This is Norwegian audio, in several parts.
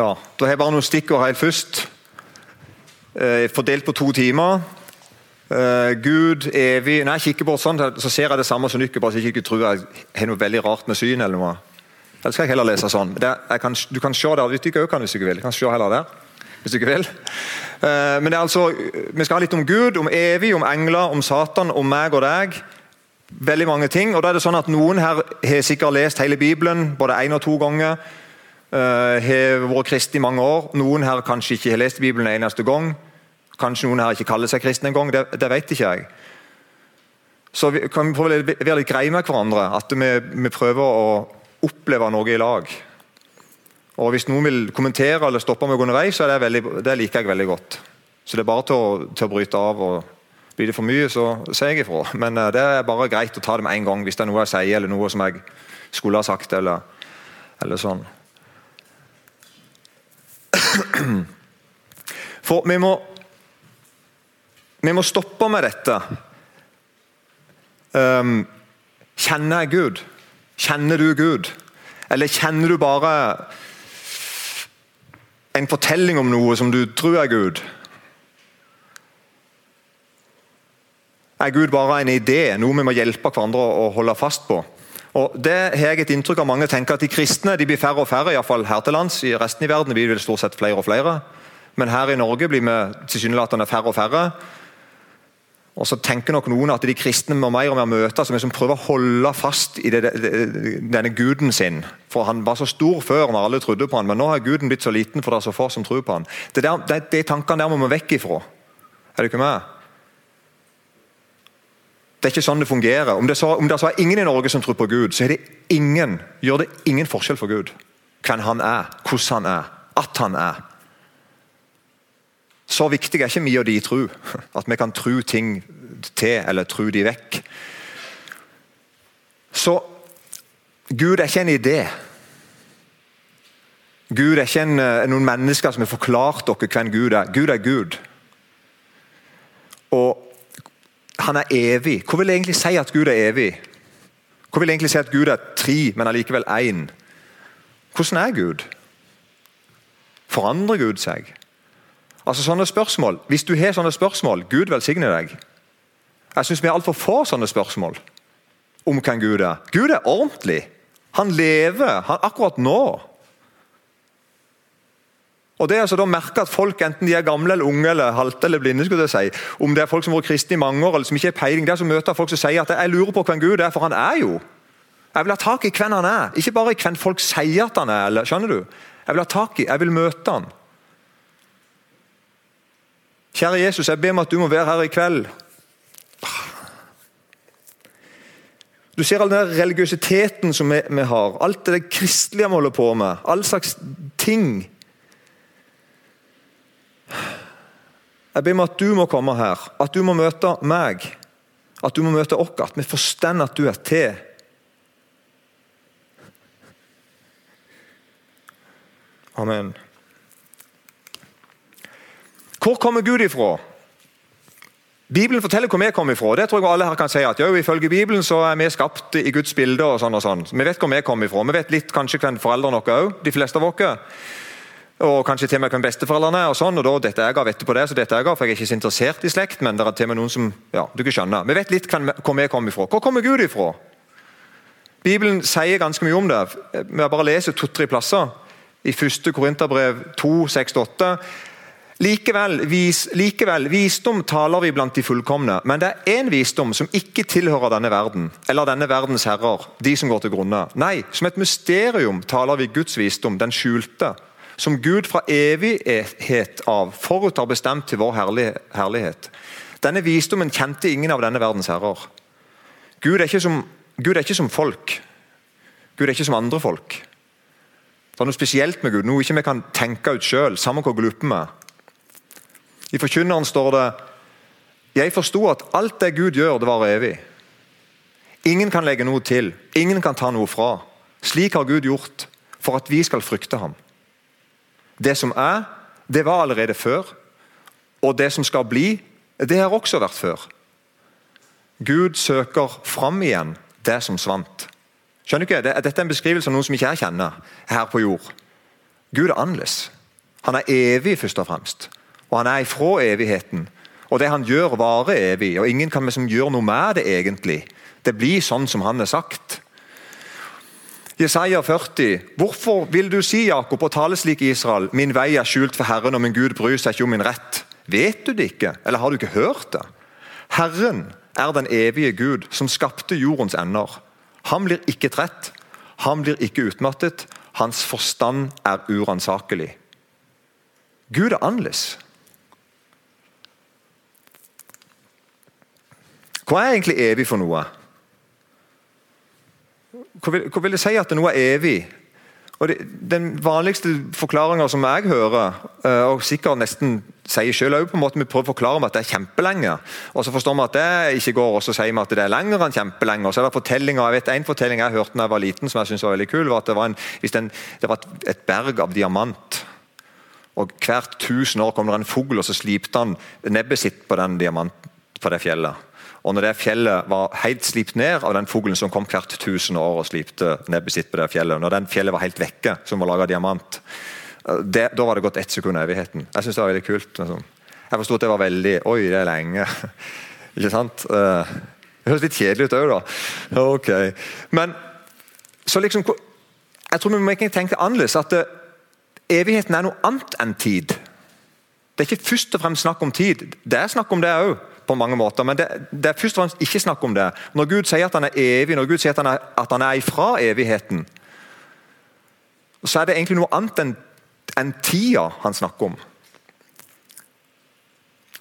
Ja, Da har jeg bare noen stikkord helt først. Eh, fordelt på to timer. Eh, Gud, evig jeg kikker på sånn, så ser jeg det samme som dere, bare så jeg ikke tror jeg har noe veldig rart med syn. eller noe. Eller skal jeg heller lese sånn? Kan, du kan se der, du ikke kan hvis du vil. Jeg kan se heller der, hvis du ikke vil. Eh, men det er altså, Vi skal ha litt om Gud, om evig, om engler, om Satan, om meg og deg. Veldig mange ting. og da er det sånn at Noen her har sikkert lest hele Bibelen både én og to ganger. Uh, har vært kristne i mange år. Noen her kanskje ikke har lest Bibelen en eneste gang. Kanskje noen her ikke kaller seg kristne engang. Det, det vet ikke jeg. Så vi kan å være litt greie med hverandre. At vi, vi, prøver å oppleve noe i lag. Og Hvis noen vil kommentere eller stoppe meg underveis, så det, veldig, det liker jeg veldig godt. Så det er bare til å, til å bryte av. og blir det for mye, så sier jeg ifra. Men uh, det er bare greit å ta det med en gang hvis det er noe jeg sier, eller noe som jeg skulle ha sagt. eller, eller sånn. For vi må Vi må stoppe med dette. Um, kjenner jeg Gud? Kjenner du Gud? Eller kjenner du bare en fortelling om noe som du tror er Gud? er Gud bare en idé, noe vi må hjelpe hverandre å holde fast på. Og det har jeg et inntrykk av Mange tenker at de kristne de blir færre og færre, iallfall her til lands. I resten i verden blir det stort sett flere og flere. Men her i Norge blir vi tilsynelatende færre og færre. Og så tenker nok noen at de kristne må mer og mer møtes, som liksom prøver å holde fast i det, det, denne guden sin. For Han var så stor før når alle trodde på han, men nå har guden blitt så liten for det er så få som tror på han. Det der, det, De tankene der må vi vekk ifra. Er du ikke med? Det er ikke sånn det fungerer. Om det, så, om det så er ingen i Norge som tror på Gud, så det ingen, gjør det ingen forskjell for Gud hvem han er, hvordan han er, at han er. Så viktig er ikke vi og de tro, at vi kan tro ting til eller tro de vekk. Så Gud er ikke en idé. Gud er ikke en, eh, noen mennesker som har forklart dere hvem Gud er. Gud er Gud. Og han er evig. Hva vil det egentlig si at Gud er evig? Hva vil det egentlig si at Gud er tre, men allikevel én? Hvordan er Gud? Forandrer Gud seg? Altså sånne spørsmål. Hvis du har sånne spørsmål, Gud velsigne deg. Jeg syns vi er altfor få sånne spørsmål om hvem Gud er. Gud er ordentlig. Han lever han, akkurat nå. Og det er altså da merke at folk, enten de er gamle, eller unge, eller halte eller blinde, skulle jeg si, om det er folk som har vært kristne i mange år, eller som ikke har peiling, det er som møter folk som sier at 'jeg lurer på hvem Gud er', for han er jo. Jeg vil ha tak i hvem han er, ikke bare i hvem folk sier at han er. eller, skjønner du? Jeg vil ha tak i, jeg vil møte han. Kjære Jesus, jeg ber om at du må være her i kveld. Du ser all den religiøsiteten som vi, vi har, alt det kristelige vi holder på med. All slags ting Jeg ber om at du må komme her, at du må møte meg. At du må møte oss, at vi forstår at du er til. Amen. Hvor kommer Gud ifra? Bibelen forteller hvor vi kommer ifra. Det tror jeg alle her kan si at jo, Ifølge Bibelen så er vi skapt i Guds bilde. og sånn og sånn. Vi vet hvor vi kommer ifra. Vi vet litt kanskje hvem foreldrene våre òg, de fleste av oss og kanskje til og med hvem besteforeldrene er. og sånn, og da, dette jeg har vettet på det, så dette jeg har, for jeg er ikke så interessert i slekt, men det er til og med noen som ja, du ikke skjønner. Vi vet litt hvor vi kommer ifra. Hvor kommer Gud ifra? Bibelen sier ganske mye om det. Vi har bare lest to-tre plasser. I 1. Korinterbrev 2, 6-8. Likevel, vis, likevel, visdom taler vi blant de fullkomne, men det er én visdom som ikke tilhører denne verden, eller denne verdens herrer, de som går til grunne. Nei, som et mysterium taler vi Guds visdom, den skjulte som Gud fra evighet av forut har bestemt til vår herlighet. Denne visdommen kjente ingen av denne verdens herrer. Gud er som, Gud er ikke som folk. Gud er ikke som andre folk. Det er noe spesielt med Gud, noe ikke vi kan tenke ut sjøl, samme hvor glupe vi er. I Forkynneren står det Jeg forsto at alt det Gud gjør, det var evig. Ingen kan legge noe til, ingen kan ta noe fra. Slik har Gud gjort for at vi skal frykte ham. Det som er, det var allerede før. Og det som skal bli, det har også vært før. Gud søker fram igjen det som svant. Skjønner du ikke? Dette er en beskrivelse av noen som ikke jeg kjenner her på jord. Gud er annerledes. Han er evig, først og fremst. Og han er ifra evigheten. Og det han gjør, varer evig. Og ingen kan liksom gjøre noe med det, egentlig. Det blir sånn som han har sagt. Jesaja 40. Hvorfor vil du si, Jakob, og tale slik Israel, min vei er skjult for Herren, og min Gud bryr seg ikke om min rett? Vet du det ikke, eller har du ikke hørt det? Herren er den evige Gud, som skapte jordens ender. Han blir ikke trett, han blir ikke utmattet, hans forstand er uransakelig. Gud er annerledes. Hva er egentlig evig for noe? Hva vil, vil det si at noe er evig? Og det, Den vanligste forklaringa som jeg hører, eh, og sikkert nesten sier en måte Vi prøver å forklare om at det er kjempelenge, og så forstår vi at det ikke går, og så sier vi at det er lenger enn kjempelenge. og så er det jeg vet En fortelling jeg hørte da jeg var liten som jeg synes var veldig kul, var at det var, en, den, det var et berg av diamant. og Hvert tusen år kom det en fugl og så slipte han nebbet sitt på den diamanten på det fjellet. Og når det fjellet var helt slipt ned av den fuglen som kom hvert tusen år og slipte nebbet sitt på det fjellet, når den fjellet var helt vekke, som var laga av diamant, det, da var det gått ett sekund av evigheten. Jeg syns det var veldig kult. Liksom. Jeg forsto at det var veldig Oi, det er lenge. Ikke sant? Eh, det høres litt kjedelig ut òg, da. Ok. Men så liksom Jeg tror vi må ikke tenke annerledes. At det, eh, evigheten er noe annet enn tid. Det er ikke først og fremst snakk om tid. Det er snakk om det òg på mange måter, men det, det, er først og fremst ikke snakk om det. Når Gud sier at han er evig, når Gud sier at han er, at han er ifra evigheten, så er det egentlig noe annet enn en tida han snakker om.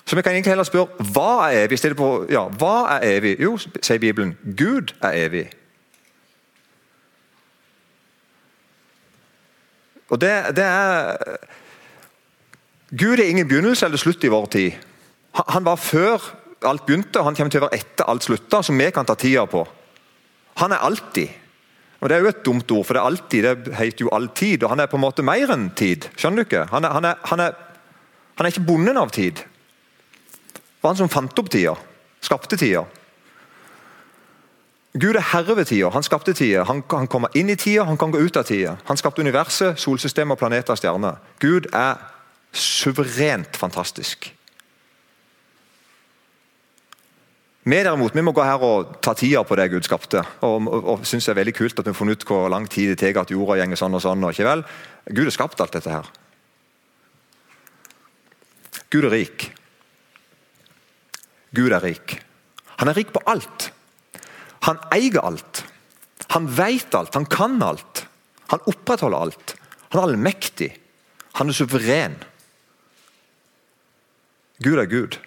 Så vi kan egentlig heller spørre hva er evig? På, ja, hva er evig? Jo, sier Bibelen, Gud er evig. Og det, det er Gud er ingen begynnelse eller slutt i vår tid. Han var før alt begynte, og han kommer til å være etter alt slutta, som vi kan ta tida på. Han er alltid. Og Det er jo et dumt ord, for det er alltid, det heter jo alltid. Og han er på en måte mer enn tid. Skjønner du ikke? Han er, han er, han er, han er ikke bonden av tid. Det var han som fant opp tida. Skapte tida. Gud er herre ved tida. Han skapte tida. Han han kommer inn i tida, han kan gå ut av tida. Han skapte universet, solsystemet, planeter og stjerner. Gud er suverent fantastisk. Vi derimot, vi må gå her og ta tida på det Gud skapte. Og, og, og synes det er veldig kult at vi har funnet ut hvor lang tid det tar at jorda gjenger sånn og sånn. og ikke vel? Gud har skapt alt dette her. Gud er rik. Gud er rik. Han er rik på alt. Han eier alt. Han vet alt, han kan alt. Han opprettholder alt. Han er allmektig. Han er suveren. Gud er Gud.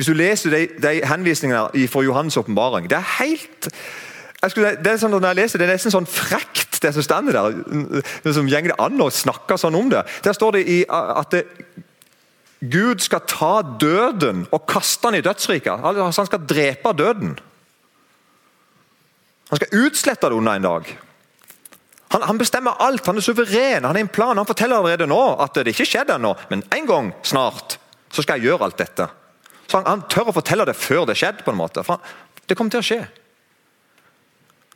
Hvis du leser de, de henvisningene fra Johannes' åpenbaring Det er det sånn, det er nesten sånn frekt, det som står der. Som går det an å snakke sånn om det. Der står det at det, Gud skal ta døden og kaste den i dødsriket. Altså, han skal drepe døden. Han skal utslette det under en dag. Han, han, bestemmer alt, han er suveren, han har en plan. Han forteller allerede nå at det ikke skjedde ennå, men en gang snart så skal jeg gjøre alt dette. Han, han, tør å fortelle det før det skjedde. på en måte. For det kommer til å skje.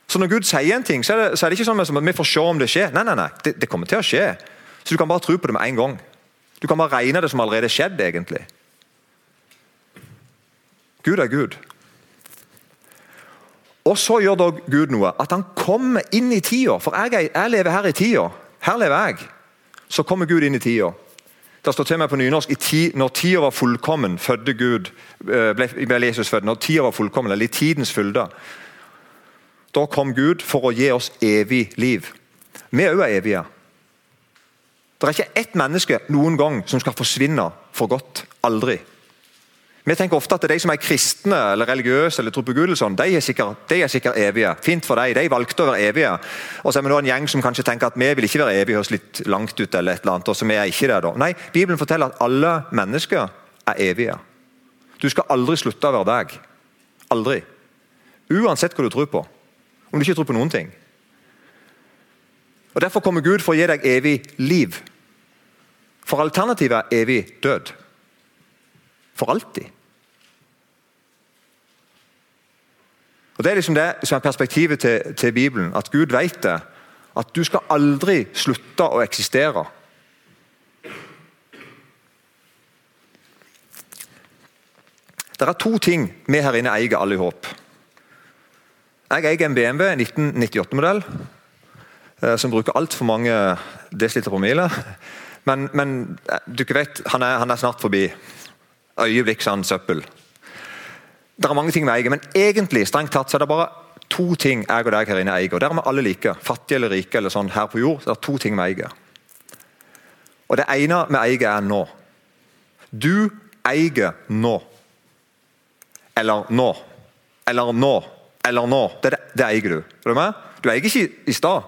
Så når Gud sier en ting, så er det, så er det ikke sånn at vi får se om det skjer. Nei, nei, nei, det, det, kommer til å skje. Så du kan bare tro på det med en gang. Du kan bare regne det som allerede skjedd, egentlig. Gud er Gud. Og så gjør da Gud noe. At han kommer inn i tida. For jeg, jeg lever her i tida. Her lever jeg. Så kommer Gud inn i tida. Det står til meg på nynorsk ti, når tida var fullkommen, fødde Gud, eh, ble, ble Jesus født. Når tida var fullkommen, eller i tidens fylde. Da kom Gud for å gi oss evig liv. Vi òg er evige. Det er ikke ett menneske noen gang som skal forsvinne for godt. Aldri. Vi tenker ofte at de som er kristne eller religiøse eller tror på Gud, sånn, de, er sikkert, de er sikkert evige. Fint for dem, de valgte å være evige. Og så er vi nå en gjeng som kanskje tenker at vi vil ikke være evige, høres litt langt ut, eller et eller annet, og så vi er ikke det da. Nei, Bibelen forteller at alle mennesker er evige. Du skal aldri slutte å være deg. Aldri. Uansett hva du tror på. Om du ikke tror på noen ting. Og Derfor kommer Gud for å gi deg evig liv. For alternativet er evig død. For alltid. Og Det er liksom det som er perspektivet til, til Bibelen. At Gud vet det. At du skal aldri slutte å eksistere. Det er to ting vi her inne eier alle i håp. Jeg eier en BMW 1998-modell eh, som bruker altfor mange desiliter på mile. Men, men eh, du vet, han er, han er snart forbi. Øyeblikk søppel. Det er mange ting vi eier, men egentlig strengt tatt, så er det bare to ting jeg og deg her inne eier. og Der er vi alle like. Fattige eller rike eller sånn her på jord. Det er to ting vi eier. Og Det ene vi eier, er nå. Du eier nå. Eller nå. Eller nå. Eller nå. Det, det eier du. Er du med? Du eier ikke i stad.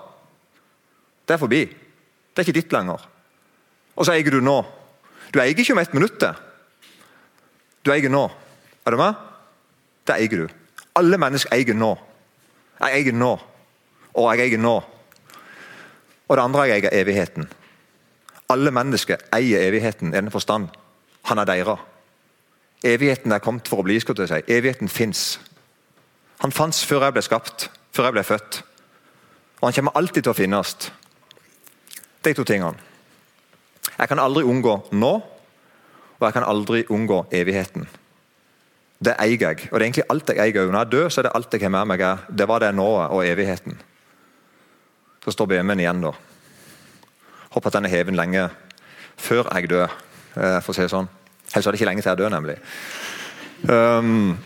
Det er forbi. Det er ikke ditt lenger. Og så eier du nå. Du eier ikke om ett minutt. Du eier nå. Er du med? Det eier du. Alle mennesker eier nå. Jeg eier nå. Og jeg eier nå. Og det andre jeg eier, er evigheten. Alle mennesker eier evigheten i den forstand. Han er deres. Evigheten er kommet for å bli. skulle jeg si. Evigheten fins. Han fantes før jeg ble skapt, før jeg ble født. Og han kommer alltid til å finnes. De to tingene. Jeg kan aldri unngå nå, og jeg kan aldri unngå evigheten. Det eier jeg. Og det er egentlig alt jeg eier. Når jeg dør, så er det alt jeg har med meg. Det var det nået og evigheten. Så står BMW-en igjen, da. Håper at den er heven lenge før jeg dør, eh, for å si det sånn. Ellers er det ikke lenge til jeg dør, nemlig. Um,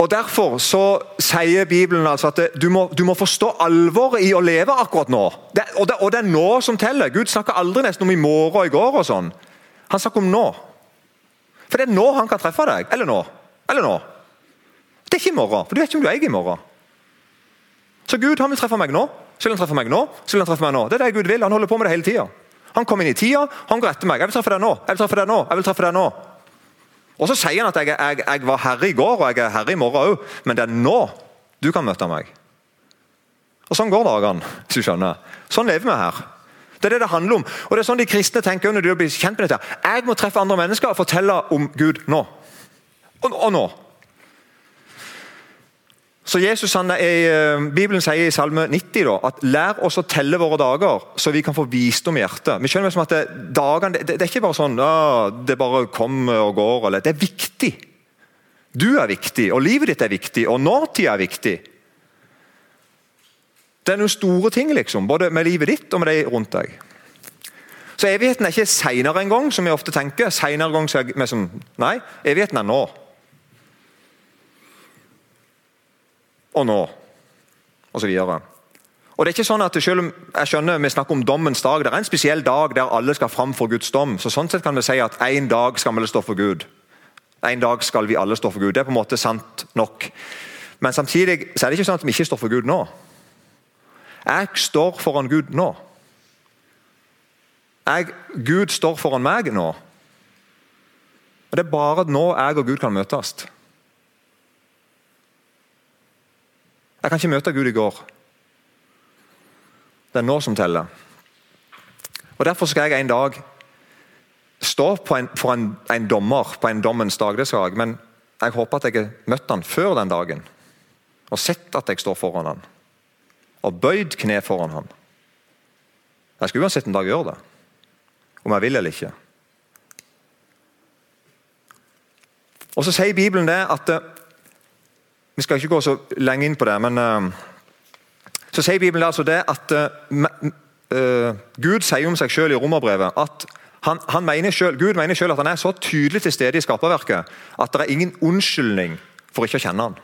og Derfor så sier Bibelen altså at du må, du må forstå alvoret i å leve akkurat nå. Det, og, det, og, det, er nå som teller. Gud snakker aldri nesten om i morgen og i går. og sånn. Han snakker om nå. For det er nå han kan treffe deg. Eller nå. Eller nå. Det er ikke i morgen, for du vet ikke om du eier i morgen. Så Gud han vil treffe meg nå. Så vil han treffe meg nå. så vil Han treffe meg nå. Det er det Gud vil. Han holder på med det hele tida. Han kommer inn i tida, han går etter meg. 'Jeg vil treffe deg nå.' jeg vil treffe deg nå, jeg vil treffe deg nå. Og Så sier han at jeg, jeg, jeg var herre i går og jeg er herre i morgen òg, men det er nå du kan møte meg. Og Sånn går dagene. hvis du skjønner. Sånn lever vi her. Det er det det handler om. Og det er sånn de kristne tenker når de blir kjent med dette. Jeg må treffe andre mennesker og fortelle om Gud nå. Og, og nå. Så Jesus han er, eh, Bibelen sier i Salme 90 da, at lær oss å telle våre dager, så vi kan få visdom i hjertet. Vi skjønner som at det, dagene, det, det, er ikke bare sånn det bare kommer og går. Eller, det er viktig. Du er viktig, og livet ditt er viktig, og nåtida er viktig. Det er noen store ting, liksom, både med livet ditt og med de rundt deg. Så Evigheten er ikke seinere en gang, som vi ofte tenker. Senere gang så er som, Nei, evigheten er nå. Og nå. Og så videre. Og det er ikke sånn at selv om jeg skjønner vi snakker om dommens dag, det er en spesiell dag der alle skal fram for Guds dom. så Sånn sett kan vi si at en dag skal vi stå for Gud. En dag skal vi alle stå for Gud. Det er på en måte sant nok. Men samtidig så er det ikke sånn at vi ikke står for Gud nå. Jeg står foran Gud nå. Jeg, Gud står foran meg nå. Og Det er bare nå jeg og Gud kan møtes. Jeg kan ikke møte Gud i går. Det er nå som teller. Og Derfor skal jeg en dag stå en, for en, en, dommer på en dommens dag. det skal jeg, Men jeg håper at jeg har møtt han før den dagen og sett at jeg står foran han og bøyd kne foran ham. Jeg skal uansett en dag gjøre det, om jeg vil eller ikke. Og Så sier Bibelen det at eh, Vi skal ikke gå så lenge inn på det, men uh, så sier Bibelen altså det at uh, Gud sier om seg selv i romerbrevet at han, han mener selv, Gud mener selv at han er så tydelig til stede i skaperverket at det er ingen unnskyldning for ikke å kjenne han.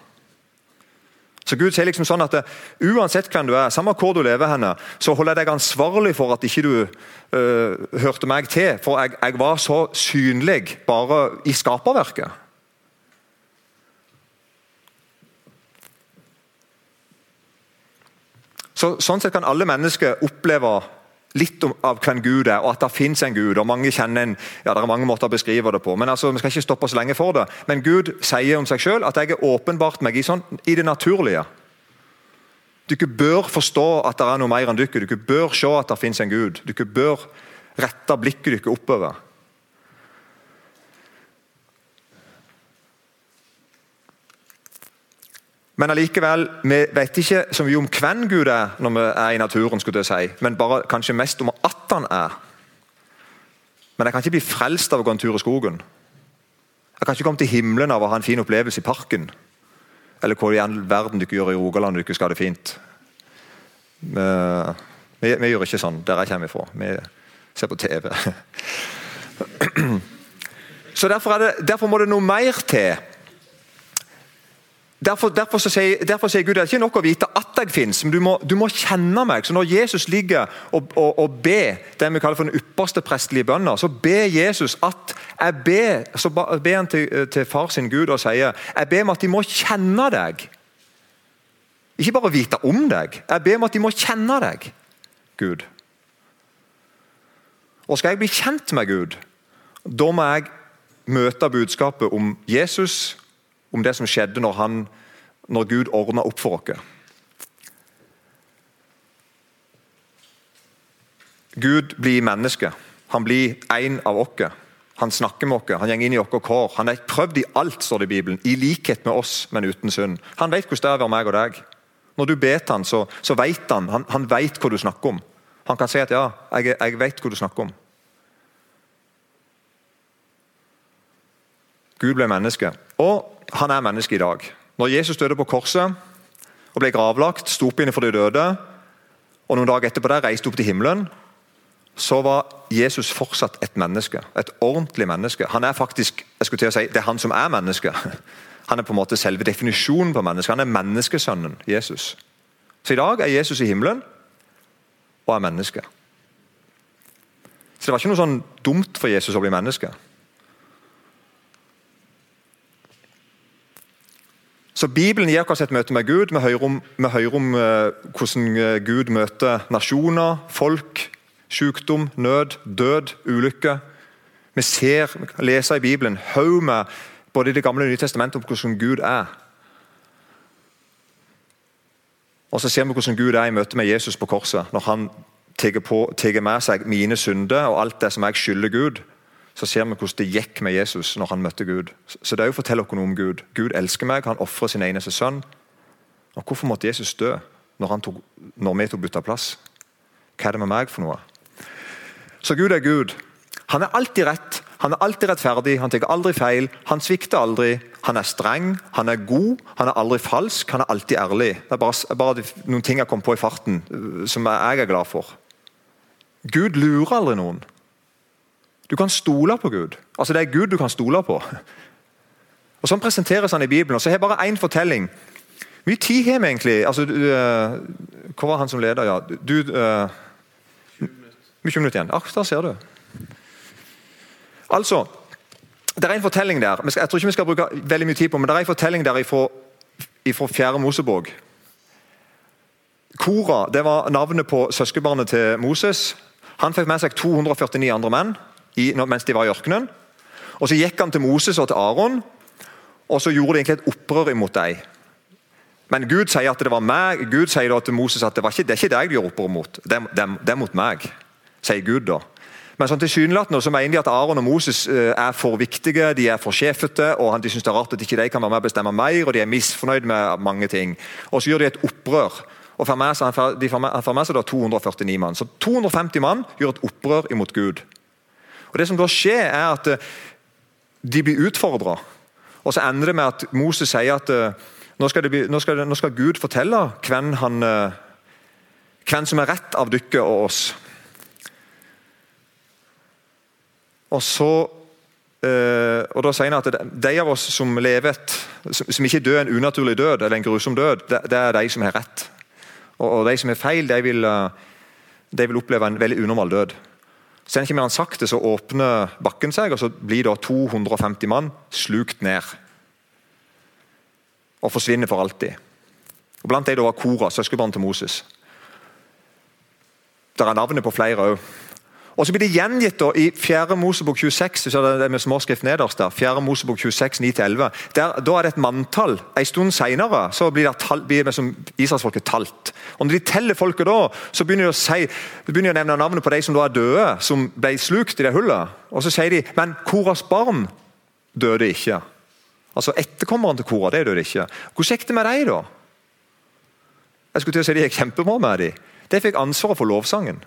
Så Gud sier liksom sånn at uh, Uansett hvem du er, samme hvor du lever, henne, så holder jeg deg ansvarlig for at ikke du uh, hørte meg til. For jeg, jeg, var så synlig bare i skaperverket. Så, sånn sett kan alle mennesker oppleve litt av hvem Gud er, og at det fins en Gud. og mange kjenner en, ja Det er mange måter å beskrive det på, men altså, vi skal ikke stoppe oss lenge for det. Men Gud sier om seg selv at jeg er åpenbart meg i, sånn, i det naturlige. Dere bør forstå at det er noe mer enn dere. Dere bør se at det fins en Gud. Dere bør rette blikket dere oppover. Men allikevel, vi vet ikke så mye om hvem Gud er når vi er i naturen, skulle jeg si, men bare kanskje mest om at han er. Men jeg kan ikke bli frelst av å gå en tur i skogen. Jeg kan ikke komme til himmelen av å ha en fin opplevelse i parken. Eller hva i all verden dere gjør i Rogaland dere skal ha det fint. Vi, vi, vi, gjør ikke sånn der jeg kommer ifra. Vi ser på TV. Så derfor, det, derfor må det noe mer til Derfor, derfor, sier, derfor, sier, Gud det er ikke nok å vite at jeg fins, men du må, du må, kjenne meg. Så Når Jesus ligger og, og, og ber det vi kaller for den ypperste prestelige bønner, så ber Jesus at jeg ber, så ber han til, til far sin Gud og sier jeg ber om at de må kjenne deg. Ikke bare vite om deg, jeg ber om at de må kjenne deg, Gud. Og Skal jeg bli kjent med Gud, da må jeg møte budskapet om Jesus om det som skjedde når, han, når Gud ordna opp for oss. Gud blir menneske. Han blir en av oss. Han snakker med oss, han går inn i våre kår. Han er prøvd i alt, står det i Bibelen, i likhet med oss, men uten synd. Han vet hvordan det er å være meg og deg. Når du ber han, så, så vet han, han, han vet hva du snakker om. Han kan si at 'ja, jeg, jeg vet hva du snakker om'. Gud ble menneske. Og han er menneske i dag. Når Jesus døde på korset og ble gravlagt, sto opp igjen for de døde, og noen dager etterpå der reiste opp til himmelen, så var Jesus fortsatt et menneske. Et ordentlig menneske. Han er faktisk, jeg skulle til å si, Det er han som er menneske. Han er på en måte selve definisjonen på menneske. Han er menneskesønnen Jesus. Så i dag er Jesus i himmelen og er menneske. Så det var ikke noe sånn dumt for Jesus å bli menneske. Så Bibelen gir oss et møte med Gud. Vi hører om, vi hører om uh, hvordan eh, Gud møter nasjoner, folk, sykdom, nød, død, ulykke. Vi ser, leser i Bibelen haug med både i Det gamle og nye testamentet om hvordan Gud er. Og så ser vi hvordan Gud er i møte med Jesus på korset. Når han tar med seg mine synder og alt det som jeg skylder Gud så ser vi hvordan det gikk med Jesus når han møtte Gud. Så det er jo forteller oss noe om Gud. Gud elsker meg, han ofrer sin eneste sønn. Og Hvorfor måtte Jesus dø når, tok, når vi tok bytta plass? Hva er det med meg for noe? Så Gud er Gud. Han er alltid rett, han er alltid rettferdig, han tar aldri feil. Han svikter aldri. Han er streng, han er god, han er aldri falsk, han er alltid ærlig. Det er bare, bare noen ting jeg kom på i farten øh, som jeg er glad for. Gud lurer aldri noen. Du kan stole på Gud. Altså Det er Gud du kan stole på. Og Sånn presenteres han i Bibelen. og så har jeg bare én fortelling. Hvor mye tid har vi egentlig? Altså, du, uh, Hvor var han som leder? ja? Du, uh, Mye minutter igjen. Ah, der ser du. Altså, Det er en fortelling der. Jeg tror ikke vi skal bruke veldig mye tid på men det er en fortelling der ifra, ifra Mosebok. Kora det var navnet på søskenbarnet til Moses. Han fikk med seg 249 andre menn i, mens de var i ørkenen. Og Så gikk han til Moses og til Aron, og så gjorde de egentlig et opprør imot dem. Men Gud sier at det var meg, Gud sier da til Moses at det, ikke, det er ikke deg de gjør opprør mot, det, det, det, er mot meg. sier Gud da. Men sånn tilsynelatende så mener de at Aron og Moses eh, er for viktige, de er for sjefete, og de syns det er rart at ikke de kan være med og bestemme mer, og de er misfornøyd med mange ting. Og Så gjør de et opprør. og Han får med seg da 249 mann. Så 250 mann gjør et opprør imot Gud. Og Det som da skjer, er at eh, de blir utfordra. Og så ender det med at Moses sier at eh, nå skal, bli, nå skal, nå skal Gud fortelle hvem, han, eh, hvem som er rett av dere og oss. Og så og da sier han at De av oss som lever som ikke dør en unaturlig død, eller en grusom død, det, er de som har rett. Og De som har feil, de vil, de vil oppleve en veldig unormal død. Så ikke mer enn sakte, så åpner bakken seg, og så blir da 250 mann slukt ned. Og forsvinner for alltid. Og Blant dem var Kora, søskenbarn til Moses. Der er navnet på flere òg. Og så blir det gjengitt da, i 4. Mosebok 26, så er det med småskrift nederst der, 4. Mosebok 26, 9-11. Da er det et manntall. En stund senere så blir, det tall, blir det Israelsfolket talt. Og Når de teller folket da, så begynner de å, si, de å nevne navnet på de som da er døde, som ble slukt i det hullet. Og Så sier de men Koras barn døde ikke. Altså Etterkommeren til Kora det døde ikke. Hvordan gikk det med dem, da? Jeg skulle til å si De gikk kjempebra med dem. De fikk ansvaret for lovsangen.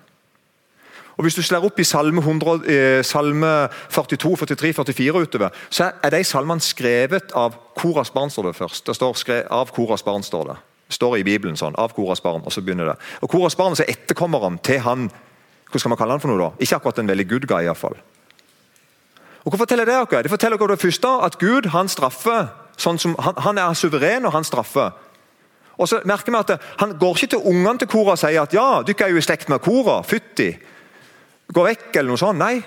Og Hvis du slår opp i Salme, 100, eh, salme 42, 43, 44 utover, så er de salmene skrevet av Koras barn. står det først. Det står skrevet, av Koras barn står det. Det står i Bibelen sånn. Av Koras barn, og så begynner det. Og Koras barn er etterkommeren til han Hva skal man kalle han for noe da? Ikke akkurat en veldig good guy, iallfall. Og hva forteller det dere? Det forteller dere det første at Gud han straffer. Sånn som, han, han er suveren, og han straffer. Og så merker vi at Han går ikke til ungene til Kora og sier at ja, dere er jo i slekt med Kora. Fytti. Gå vekk, eller noe sånt. Nei.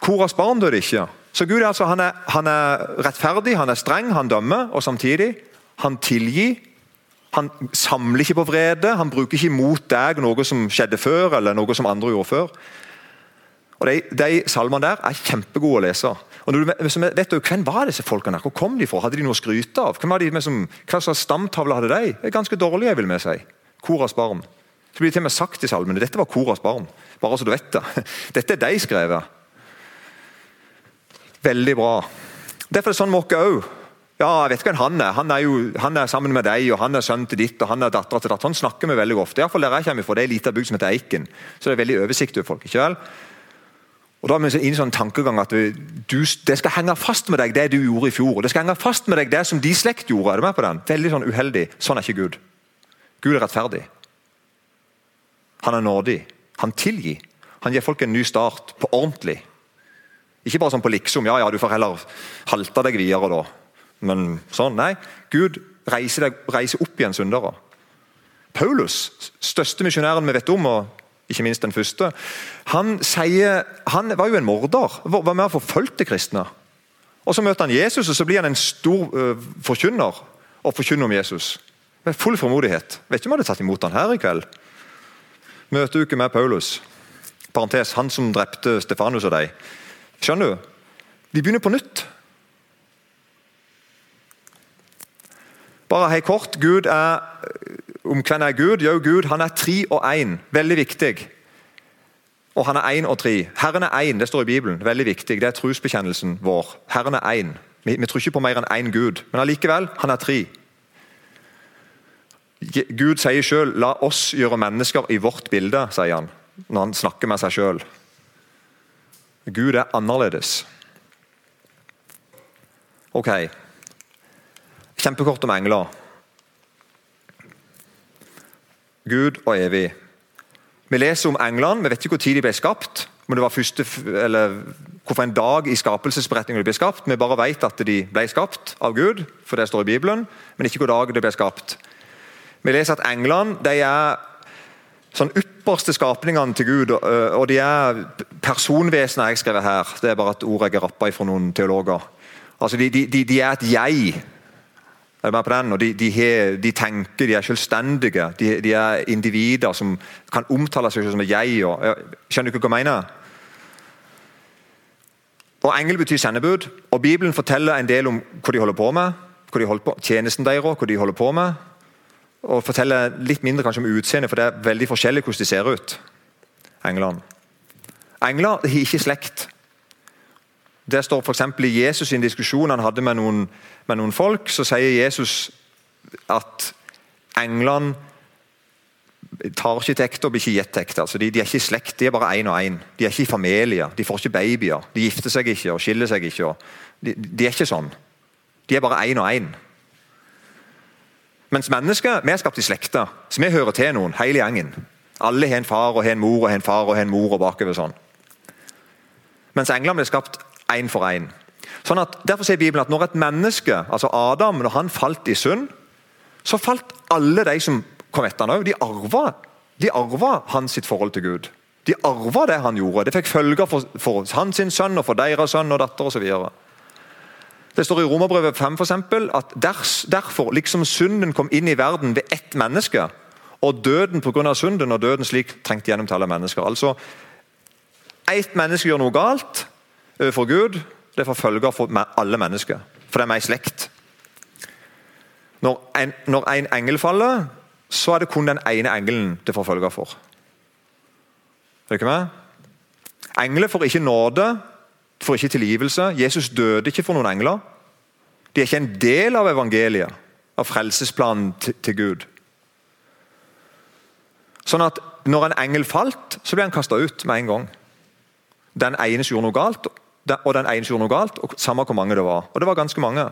Koras barn døde ikke. Så Gud altså, han er, han er rettferdig, han er streng, han dømmer, og samtidig han tilgir. Han samler ikke på vrede, han bruker ikke mot deg noe som skjedde før, eller noe som andre gjorde før. Og De, de salmene der er kjempegode å lese. Og du, vet du, Hvem var disse folkene? Hvor kom de fra? Hadde de noe å skryte av? Hvem var de med som, hva slags stamtavle hadde de? Det er Ganske dårlige, vil vi si. Koras barn. Så blir det til og med sagt i salmene dette var Koras barn. Bare så du vet det. Dette er de skrevet. Veldig bra. Derfor er det sånn med oss òg. Ja, jeg vet hvem han er. Han er jo han er sammen med deg, og han er sønnen til ditt og han er dattera til datt. Sånn snakker vi veldig ofte. Iallfall der jeg kommer fra. Det er en liten bygd som heter Eiken. Så det er veldig oversikt over folk. ikke vel? Og da er vi inne i sånn tankegang at du, Det skal henge fast med deg det du gjorde i fjor. Det skal henge fast med deg det som de slekt gjorde. Er du med på den? Veldig sånn uheldig. Sånn er ikke Gud. Gud er rettferdig. Han er nådig. Han tilgir. Han gir folk en ny start på ordentlig. Ikke bare sånn på liksom. Ja, ja, du får heller halte deg videre, da. Men sånn, nei. Gud reiser, deg, reiser opp igjen syndere. Paulus, største misjonæren vi vet om, og ikke minst den første, han, sier, han var jo en morder. Var med og forfulgte kristne. Og Så møter han Jesus, og så blir han en stor uh, forkynner og forkynner om Jesus. Med full formodighet. Vet ikke om han hadde tatt imot han her i kveld. Møteuke med Paulus. Parentes, han som drepte Stefanus og deg. Skjønner du? Vi begynner på nytt. Bare hei kort. Gud er om hvem er Gud? Jo, Gud han er tre og én. Veldig viktig. Og han er én og tre. Herren er én, det står i Bibelen. Veldig viktig. Det er trosbekjennelsen vår. Herren er én. Vi, vi, tror ikke på mer enn én Gud, men allikevel, han er tre. Gud sier sjøl 'la oss gjøre mennesker i vårt bilde', sier han når han snakker med seg sjøl. Gud er annerledes. Ok. Kjempekort om engler. Gud og evig. Vi leser om englene, vi vet ikke tid de ble skapt. men det var første, eller Hvorfor en dag i skapelsesberetningen de ble skapt. Vi bare vet at de ble skapt av Gud, for det står i Bibelen, men ikke hvor dag de ble skapt. Vi leser at englene de er sånn ypperste skapningene til Gud, og de er personvesener jeg skriver her. Det er bare et ord jeg har rappa fra noen teologer. Altså, de, de, de, er et jeg. Er med på den? Og de, de, tenker, de er selvstendige. De, er individer som kan omtale seg som et jeg. Og, skjønner du hva jeg mener? Og Engel betyr sendebud. og Bibelen forteller en del om hva de holder på med. Hva de holder på, tjenesten deres, hva de holder på med. Og forteller litt mindre kanskje om utseendet, for det er veldig forskjellig hvordan de ser ut. Englene. Engler har ikke slekt. Det står f.eks. i Jesus' sin diskusjon han hadde med noen, med noen folk. Så sier Jesus at englene tar ikke til ekte og blir ikke gitt til ekte. Altså de, de, er ikke i slekt, de er bare én og én. De er ikke i familie, de får ikke babyer. De gifter seg ikke og skiller seg ikke. De, de, er ikke sånn. De er bare én og én. Mens mennesker vi er skapt i slekter, så vi hører til noen, hele gjengen. Alle har en far og en mor og en far og en mor og bakover sånn. Mens englene ble skapt én for én. Sånn derfor sier Bibelen at når et menneske, altså Adam, når han falt i synd, så falt alle de som kom etter han òg. De arva, de arva hans forhold til Gud. De arva det han gjorde. Det fikk følger for, for hans sønn og for deres sønn og datter osv. Det står i Romerbrevet 5 for eksempel, at derfor, liksom synden kom inn i verden ved ett menneske, og døden pga. synden og døden slik trengte gjennom til alle mennesker. Altså, Ett menneske gjør noe galt overfor Gud, det får følger for alle mennesker. For det er i slekt. Når en, når en engel faller, så er det kun den ene engelen det får følger for. Er det ikke med? Engler får ikke nåde får ikke tilgivelse. Jesus døde ikke for noen engler. De er ikke en del av evangeliet, av frelsesplanen til, Gud. Sånn at når en engel falt, så ble han kasta ut med en gang. Den ene gjorde noe galt, og den ene gjorde noe galt, og samme hvor mange det var. Og det var ganske mange.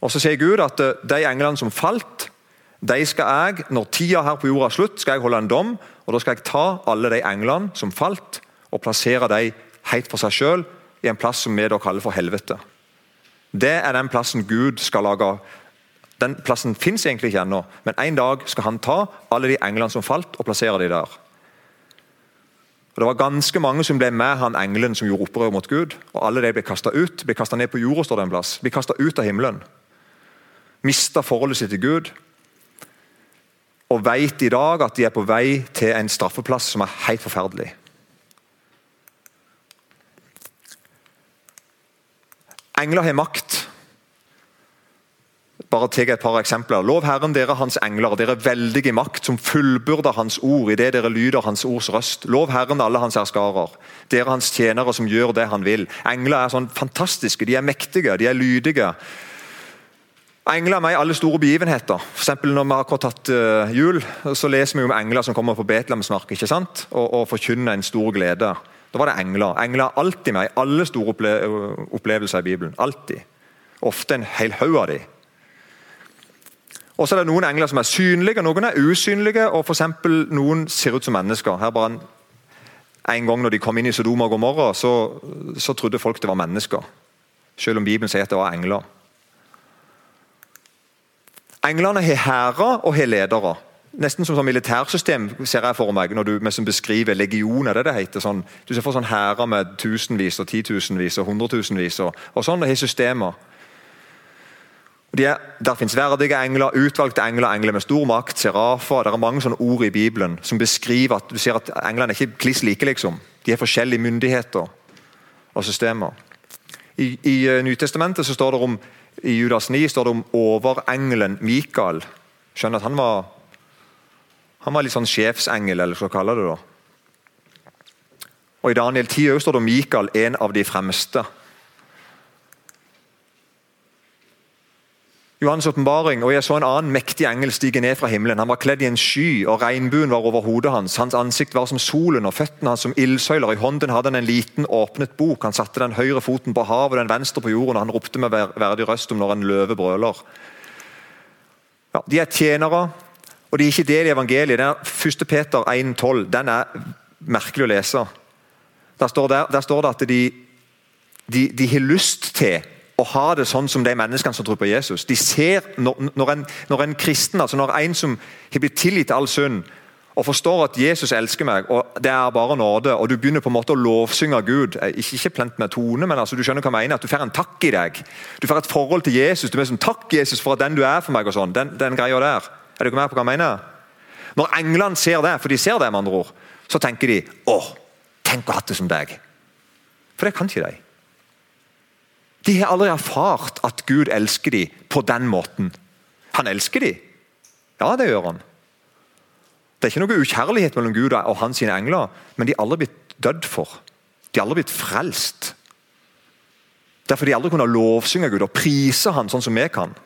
Og Så sier Gud at eh, de englene som falt, de skal jeg, når tida her på jorda er slutt, skal jeg holde en dom. og Da skal jeg ta alle de englene som falt, og plassere dem helt for seg sjøl i en plass som vi da kaller for helvete. Det er den plassen Gud skal lage. Den plassen fins egentlig ikke ennå, men en dag skal han ta alle de englene som falt, og plassere dem der. Og Det var ganske mange som ble med han engelen som gjorde opprør mot Gud. og Alle de ble kasta ut. Ble kasta ned på jorda, står det en plass. Ble kasta ut av himmelen. Mista forholdet sitt til Gud. Og vet i dag at de er på vei til en straffeplass som er helt forferdelig. Engler har makt. Bare ta et par eksempler. Lov Herren, dere Hans engler, dere veldige makt, som fullbyrder Hans ord idet dere lyder Hans ords røst. Lov Herren, alle Hans herskarer, dere Hans tjenere som gjør det Han vil. Engler er sånn fantastiske, de er mektige, de er lydige. Engler er med i alle store begivenheter. For Når vi har akkurat tatt uh, jul, så leser vi om engler som kommer på Betlehemsmark ikke sant? og, og forkynner en stor glede. Da var det engler. Engler er alltid med i alle store opple opplevelser i Bibelen. Alltid. Ofte en hel haug av dem. Og så er det Noen engler som er synlige, noen er usynlige. og for eksempel, Noen ser ut som mennesker. Her bare en, en gang når de kom inn i Sodoma og Gomorra, så, så trodde folk det var mennesker. Selv om Bibelen sier at det var engler. Englene har hærer og har ledere. Nesten som sånn militærsystem ser jeg for meg når du som beskriver legioner. det det heter. Sånn, du ser for sånn hærer med tusenvis og titusenvis og hundretusenvis. Og, og sånn, har systemer. De er, der finnes verdige engler, utvalgte engler, engler med stor makt, serafer. Det er mange sånne ord i Bibelen som beskriver at du ser at englene er ikke kliss like. liksom. De har forskjellige myndigheter og systemer. I, i eh, Nytestamentet så står det om i Judas 9 står det om overengelen Mikael. Skjønner at han var han var litt sånn sjefsengel, eller hva kaller det da. Og I Daniel 10 står det om Mikael, en av de fremste. Johannes' åpenbaring, og jeg så en annen mektig engel stige ned fra himmelen. Han var kledd i en sky, og regnbuen var over hodet hans. Hans ansikt var som solen, og føttene hans som ildsøyler. I hånden hadde han en liten, åpnet bok. Han satte den høyre foten på havet den venstre på jorden, og han ropte med verdig røst om når en løve brøler. Ja, de er tjenere og Det er ikke del i evangeliet. Den 1. Peter 1,12 den er merkelig å lese. Der står, der, der står det at de, de, de, har lyst til å ha det sånn som de menneskene som tror på Jesus. De ser Når, når, en, når en, kristen, altså når en som har blitt tilgitt til all synd, og forstår at Jesus elsker meg, og det er bare nåde, og du begynner på en måte å lovsynge Gud eh, Ikke, ikke plent med tone, men altså, du skjønner hva jeg mener, at du får en takk i deg. Du får et forhold til Jesus. Du er sånn, Takk, Jesus, for at den du er for meg. og sånn, den, den greia der. Er dere med på hva jeg mener? Når englene ser det, for de ser det med andre ord, så tenker de å, tenk å ha det som deg. For det kan ikke de. De har aldri erfart at Gud elsker dem på den måten. Han elsker dem. Ja, det gjør han. Det er ikke noe ukjærlighet mellom Gud og hans engler, men de har aldri blitt dødd for. De har aldri blitt frelst. Derfor de aldri kunne lovsynge Gud og prise han sånn som vi kan.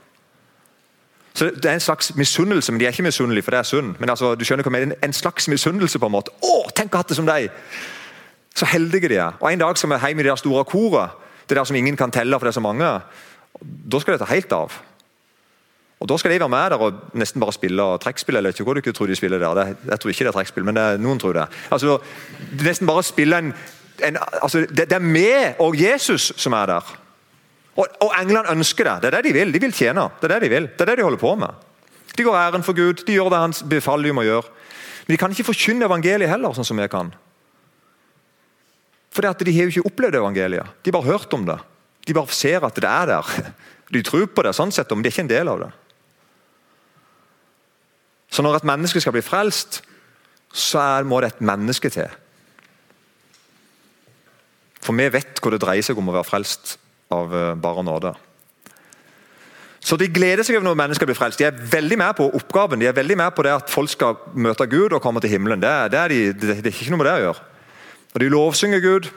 Så Det er en slags misunnelse, men de er ikke misunnelige, for det er synd. Men altså, du skjønner hva jeg mener, En slags misunnelse, på en måte. Å, tenk å ha det som deg! Så heldige de er. Og En dag skal vi hjem i det der store koret, det der som ingen kan telle, for det er så mange. Da skal det ta helt av. Og Da skal de være med der og nesten bare spille trekkspill. eller ikke hva du tror de spiller der. Det, jeg tror ikke det er trekkspill, men det, noen tror det. Altså, Nesten bare spille en, en altså, det, det er vi og Jesus som er der. Og, og Englene ønsker det. Det er det de vil. De vil tjene. Det er det de vil. Det er det de holder på med. De går æren for Gud. De gjør det han befaler dem å gjøre. Men de kan ikke forkynne evangeliet heller, sånn som vi kan. For De har jo ikke opplevd evangeliet. De har bare hørt om det. De bare ser at det er der. De tror på det, sånn sett, men de er ikke en del av det. Så når et menneske skal bli frelst, så er, må det et menneske til. For vi vet hvor det dreier seg om å være frelst av eh, bare nåde. Så De gleder seg over når mennesker blir frelst. De er veldig med på oppgaven. De er veldig med på det at folk skal møte Gud og komme til himmelen. Det, det, er, de, det, er ikke noe med det å gjøre. Og De lovsynger Gud,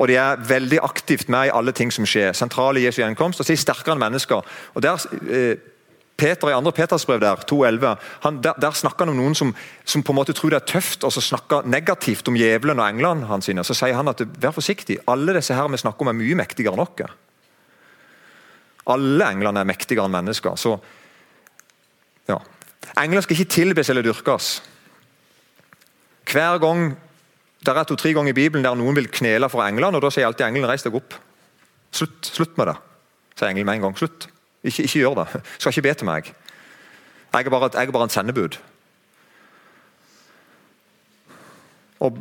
og de er veldig aktivt med i alle ting som skjer. Sentrale i Jesu gjenkomst. og så er de sterkere enn mennesker. Og Der eh, Peter i andre Peters brev der, 2.11, han, der, der snakker han om noen som, som, på en måte tror det er tøft og så snakker negativt om djevelen og englene hans. Så sier han at vær forsiktig, alle disse her vi snakker om er mye mektigere enn dere. Alle englene er mektigere enn mennesker. så ja. Engler skal ikke tilbes eller dyrkes. Hver gang det er to-tre ganger i Bibelen der noen vil knele for englene, og da sier alltid engelen reis deg opp. Slutt, slutt med det, sier engelen med en gang. Slutt. Ikke, ikke gjør det. Skal ikke be til meg. Jeg er bare, jeg er bare en sendebud. Og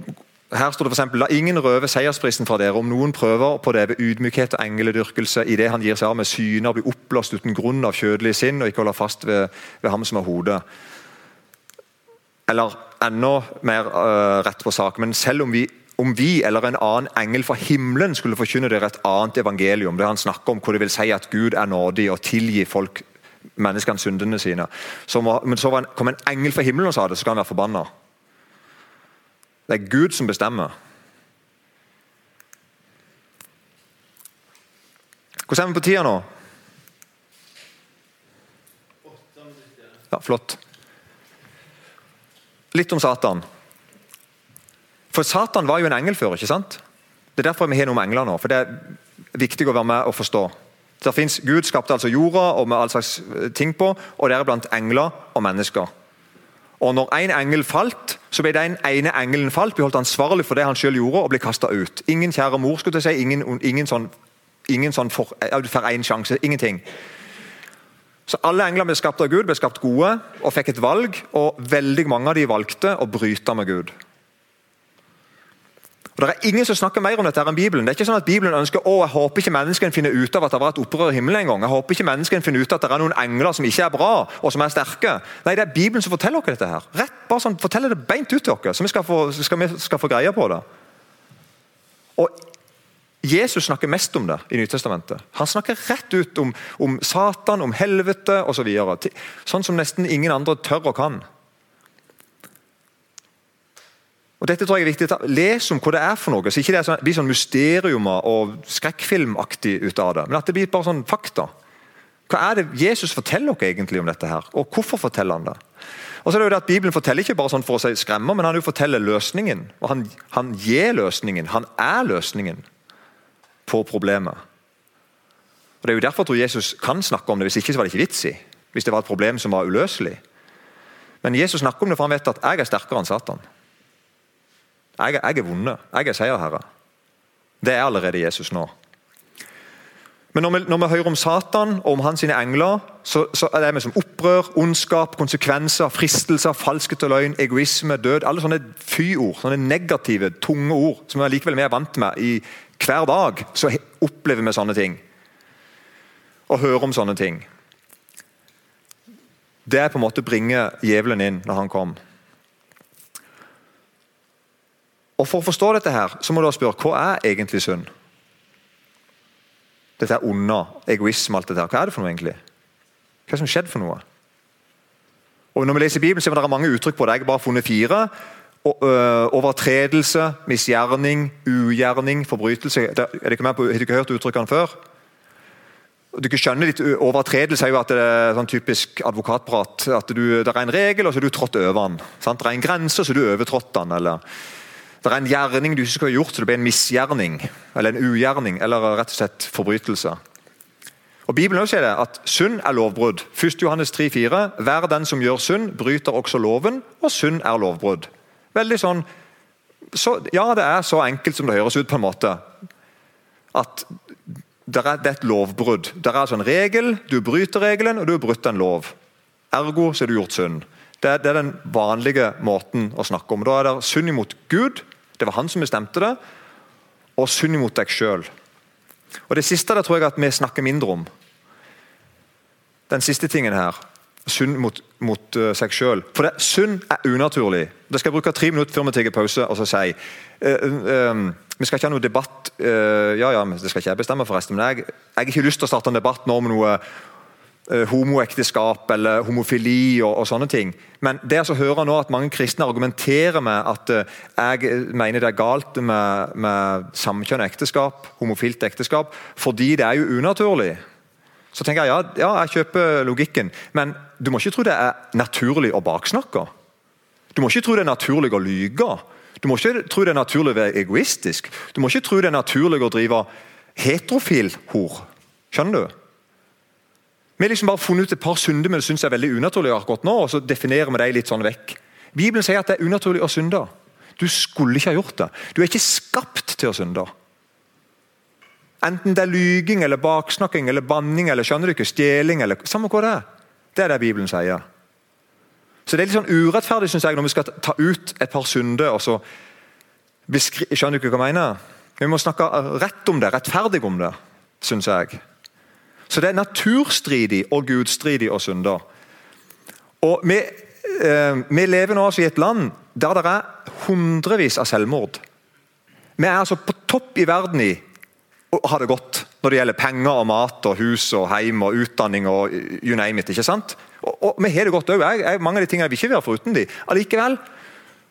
her står det eksempel, La ingen røve seiersprisen fra dere om noen prøver på det ved ydmykhet og engledyrkelse idet han gir seg av med syner og blir oppblåst uten grunn av kjødelig sinn og ikke holder fast ved, ved ham som er hodet. Eller enda mer uh, rett på sak, men selv om vi, om vi, eller en annen engel fra himmelen skulle forkynne dere et annet evangelium, det han snakker om hvor det vil si at Gud er nådig og tilgir folk menneskene syndene sine, så må, men så kom en engel fra himmelen og sa det, så skal han være forbanna. Det er Gud som bestemmer. Hvordan er vi på tida nå? Ja, Flott. Litt om Satan. For Satan var jo en engel før. ikke sant? Det er derfor vi har noe med engler nå. for Det er viktig å være med og forstå. Det finnes, Gud skapte altså jorda og med all slags ting på, og det er blant engler og mennesker. Og når en engel falt, så ble den ene engelen falt, ble holdt ansvarlig for det han selv gjorde, og ble kasta ut. Ingen kjære mor, skulle jeg si, ingen, ingen sånn, ingen sånn for, Du får sjanse. Ingenting. Så Alle engler ble skapt av Gud, ble skapt gode og fikk et valg. og Veldig mange av de valgte å bryte med Gud. Og Det er ingen som snakker mer om dette enn Bibelen. Det er ikke sånn at Bibelen ønsker å, jeg håper ikke menneskene finner ut av at det var et opprør i himmelen en gang. Jeg håper ikke menneskene finner ut av at det er noen engler som ikke er bra og som er sterke. Nei, Det er Bibelen som forteller dere dette. her. Rett, bare sånn, Forteller det beint ut til dere, så vi skal få, skal vi skal få greie på det. Og Jesus snakker mest om det i Nytestamentet. Han snakker rett ut om, om Satan, om helvete osv. Så sånn som nesten ingen andre tør og kan. Og dette tror jeg er viktig. Les om hva det er for noe, så ikke det sånn, blir sånn mysteriumer og skrekkfilmaktig ut av det. Men at det blir bare sånn fakta. Hva er det Jesus forteller dere egentlig om dette her, og hvorfor forteller han det? Og så er det jo det at Bibelen forteller ikke bare sånn for å si skremme, men han jo forteller løsningen. Og han, han gir løsningen. Han er løsningen på problemet. Og Det er jo derfor jeg tror Jesus kan snakke om det, hvis ikke så var det ikke vits i. Hvis det var et problem som var uløselig. Men Jesus snakker om det, for han vet at jeg er sterkere enn Satan. Jeg, jeg er vunnet. Jeg er seierherre. Det er allerede Jesus nå. Men når vi, når vi, hører om Satan og om hans engler, så, så er det vi som opprør, ondskap, konsekvenser, fristelser, falskhet og løgn, egoisme, død. Alle sånne fy-ord, sånne negative, tunge ord som vi likevel er vant med. I, hver dag så opplever vi sånne ting. Og hører om sånne ting. Det er på en måte å bringe djevelen inn når han kom. Og For å forstå dette her, så må du spørre hva er egentlig synd? Dette er onde, egoisme, alt dette her. Hva er det for noe egentlig? Hva er som skjedd for noe? Og Når vi leser Bibelen, så er det mange uttrykk på det. Jeg har bare funnet fire. overtredelse, misgjerning, ugjerning, forbrytelse. Er ikke med på, har ikke hørt uttrykkene før? Du skjønner litt Overtredelse er jo at det er sånn typisk advokatprat. at du, Det er en regel, og så har du trådt over den. Sant? Det er en grense, så har du overtrådt den. eller det er en gjerning du ikke skulle ha gjort, så det blir en misgjerning. Eller en ugjerning, eller rett og slett forbrytelse. Og Bibelen også sier det at synd er lovbrudd. 1. Johannes 3,4.: Hver den som gjør synd, bryter også loven, og synd er lovbrudd. Veldig sånn så, Ja, det er så enkelt som det høres ut, på en måte. At det er, er et lovbrudd. Det er altså en regel, du bryter regelen, og du har brutt en lov. Ergo så har du gjort synd. Det, er den vanlige måten å snakke om. Da er det synd imot Gud, det var han som bestemte det, og synd imot deg sjøl. Det siste det tror jeg at vi snakker mindre om. Den siste tingen her. Synd mot, mot uh, seg sjøl. For det, synd er unaturlig. Det skal jeg bruke tre minutter før vi tar pause og så si. Uh, uh, vi skal ikke ha noe debatt ja, ja, Det skal ikke jeg bestemme, forresten. Men jeg, jeg har ikke lyst til å starte en debatt nå om noe homoekteskap eller homofili og, og, sånne ting. Men det jeg hører nå at mange kristne argumenterer med at uh, jeg mener det er galt med, med samkjønnet ekteskap, homofilt ekteskap, fordi det er jo unaturlig. Så tenker jeg ja, ja, jeg kjøper logikken, men du må ikke tro det er naturlig å baksnakke. Du må ikke tro det er naturlig å lyge. Du må ikke tro det er naturlig å være egoistisk. Du må ikke tro det er naturlig å drive heterofil hor. Skjønner du? Vi har liksom bare funnet ut et par synder vi syns er veldig unaturlige akkurat nå, og så definerer vi dem litt sånn vekk. Bibelen sier at det er unaturlig å synde. Du skulle ikke ha gjort det. Du er ikke skapt til å synde. Enten det er lyging, eller baksnakking, eller banning, eller skjønner du ikke, stjeling eller Samme hva det er. Det er det Bibelen sier. Så Det er litt sånn urettferdig synes jeg, når vi skal ta ut et par synder og så Skjønner du ikke hva jeg mener? Vi må snakke rett om det, rettferdig om det, syns jeg. Så det er naturstridig og gudstridig å synde. Og vi, eh, vi, lever nå altså i et land der det er hundrevis av selvmord. Vi er altså på topp i verden i å ha det godt når det gjelder penger og mat og hus og heim og utdanning og you name it. ikke sant? Og, og Vi har det godt òg. Mange av de tingene vil ikke være foruten de. Allikevel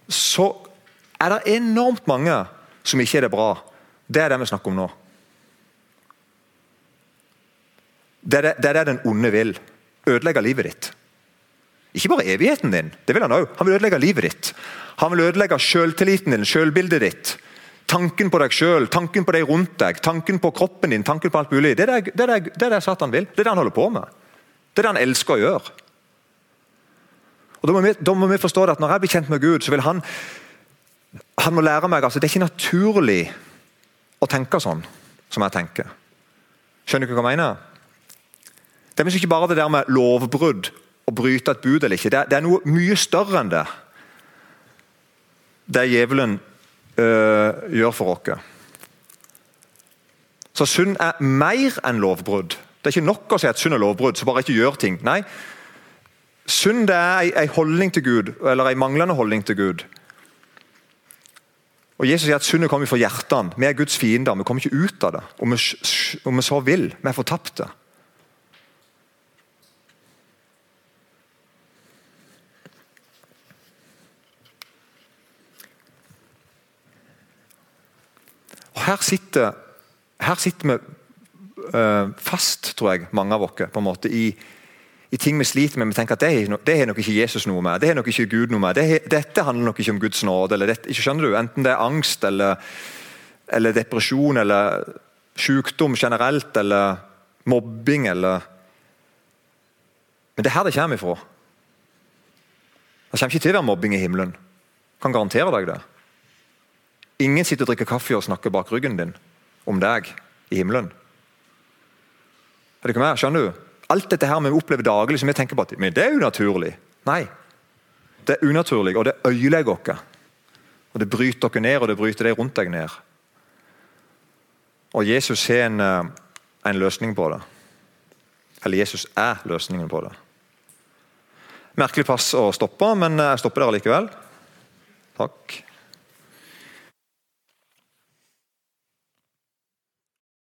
så er det enormt mange som ikke er det bra. Det er det vi snakker om nå. Det er det, det, den onde vil. Ødelegge livet ditt. Ikke bare evigheten din. det vil Han også. Han vil ødelegge livet ditt. Han vil ødelegge selvtilliten din, selvbildet ditt. Tanken på deg sjøl, tanken på deg rundt deg, tanken på kroppen din. tanken på alt mulig. Det er det, det, det, er Satan vil. Det er det han holder på med. Det er det han elsker å gjøre. Og Da må vi, da må vi forstå at Når jeg blir kjent med Gud, så vil han han må lære meg altså Det er ikke naturlig å tenke sånn som jeg tenker. Skjønner du hva jeg mener? Det er ikke bare det der med lovbrudd, å bryte et bud eller ikke. Det det er noe mye større enn det. Det djevelen øh, gjør for oss. Så synd er mer enn lovbrudd. Det er ikke nok å si at synd er lovbrudd, så bare ikke gjør ting. Nei, Synd er en holdning til Gud, eller en manglende holdning til Gud. Og Jesus sier at Syndet kommer fra hjertene. Vi er Guds fiender. Vi kommer ikke ut av det. Om vi, om vi så vil. Vi er fortapte. Her sitter, her sitter vi uh, fast, tror jeg, mange av oss, på en måte, i, i ting vi sliter med. Vi tenker at det, har nok ikke Jesus noe med. Det har nok ikke Gud noe med. Det, dette handler nok ikke om Guds nåde. eller dette, skjønner du? Enten det er angst eller, eller depresjon eller sykdom generelt eller mobbing eller Men det er her det kommer ifra. Det kommer ikke til å være mobbing i himmelen. Jeg kan garantere deg det. Ingen sitter og drikker kaffe og snakker bak ryggen din om deg i himmelen. Er det ikke mer? Skjønner du? Alt dette her vi opplever daglig, som vi tenker på at men det er unaturlig. Nei. Det er unaturlig, og det ødelegger oss. Og Det bryter dere ned, og det bryter deg rundt deg ned. Og Jesus har en, eh, en løsning på det. Eller Jesus er løsningen på det. Merkelig pass å stoppe, men jeg stopper der likevel. Takk.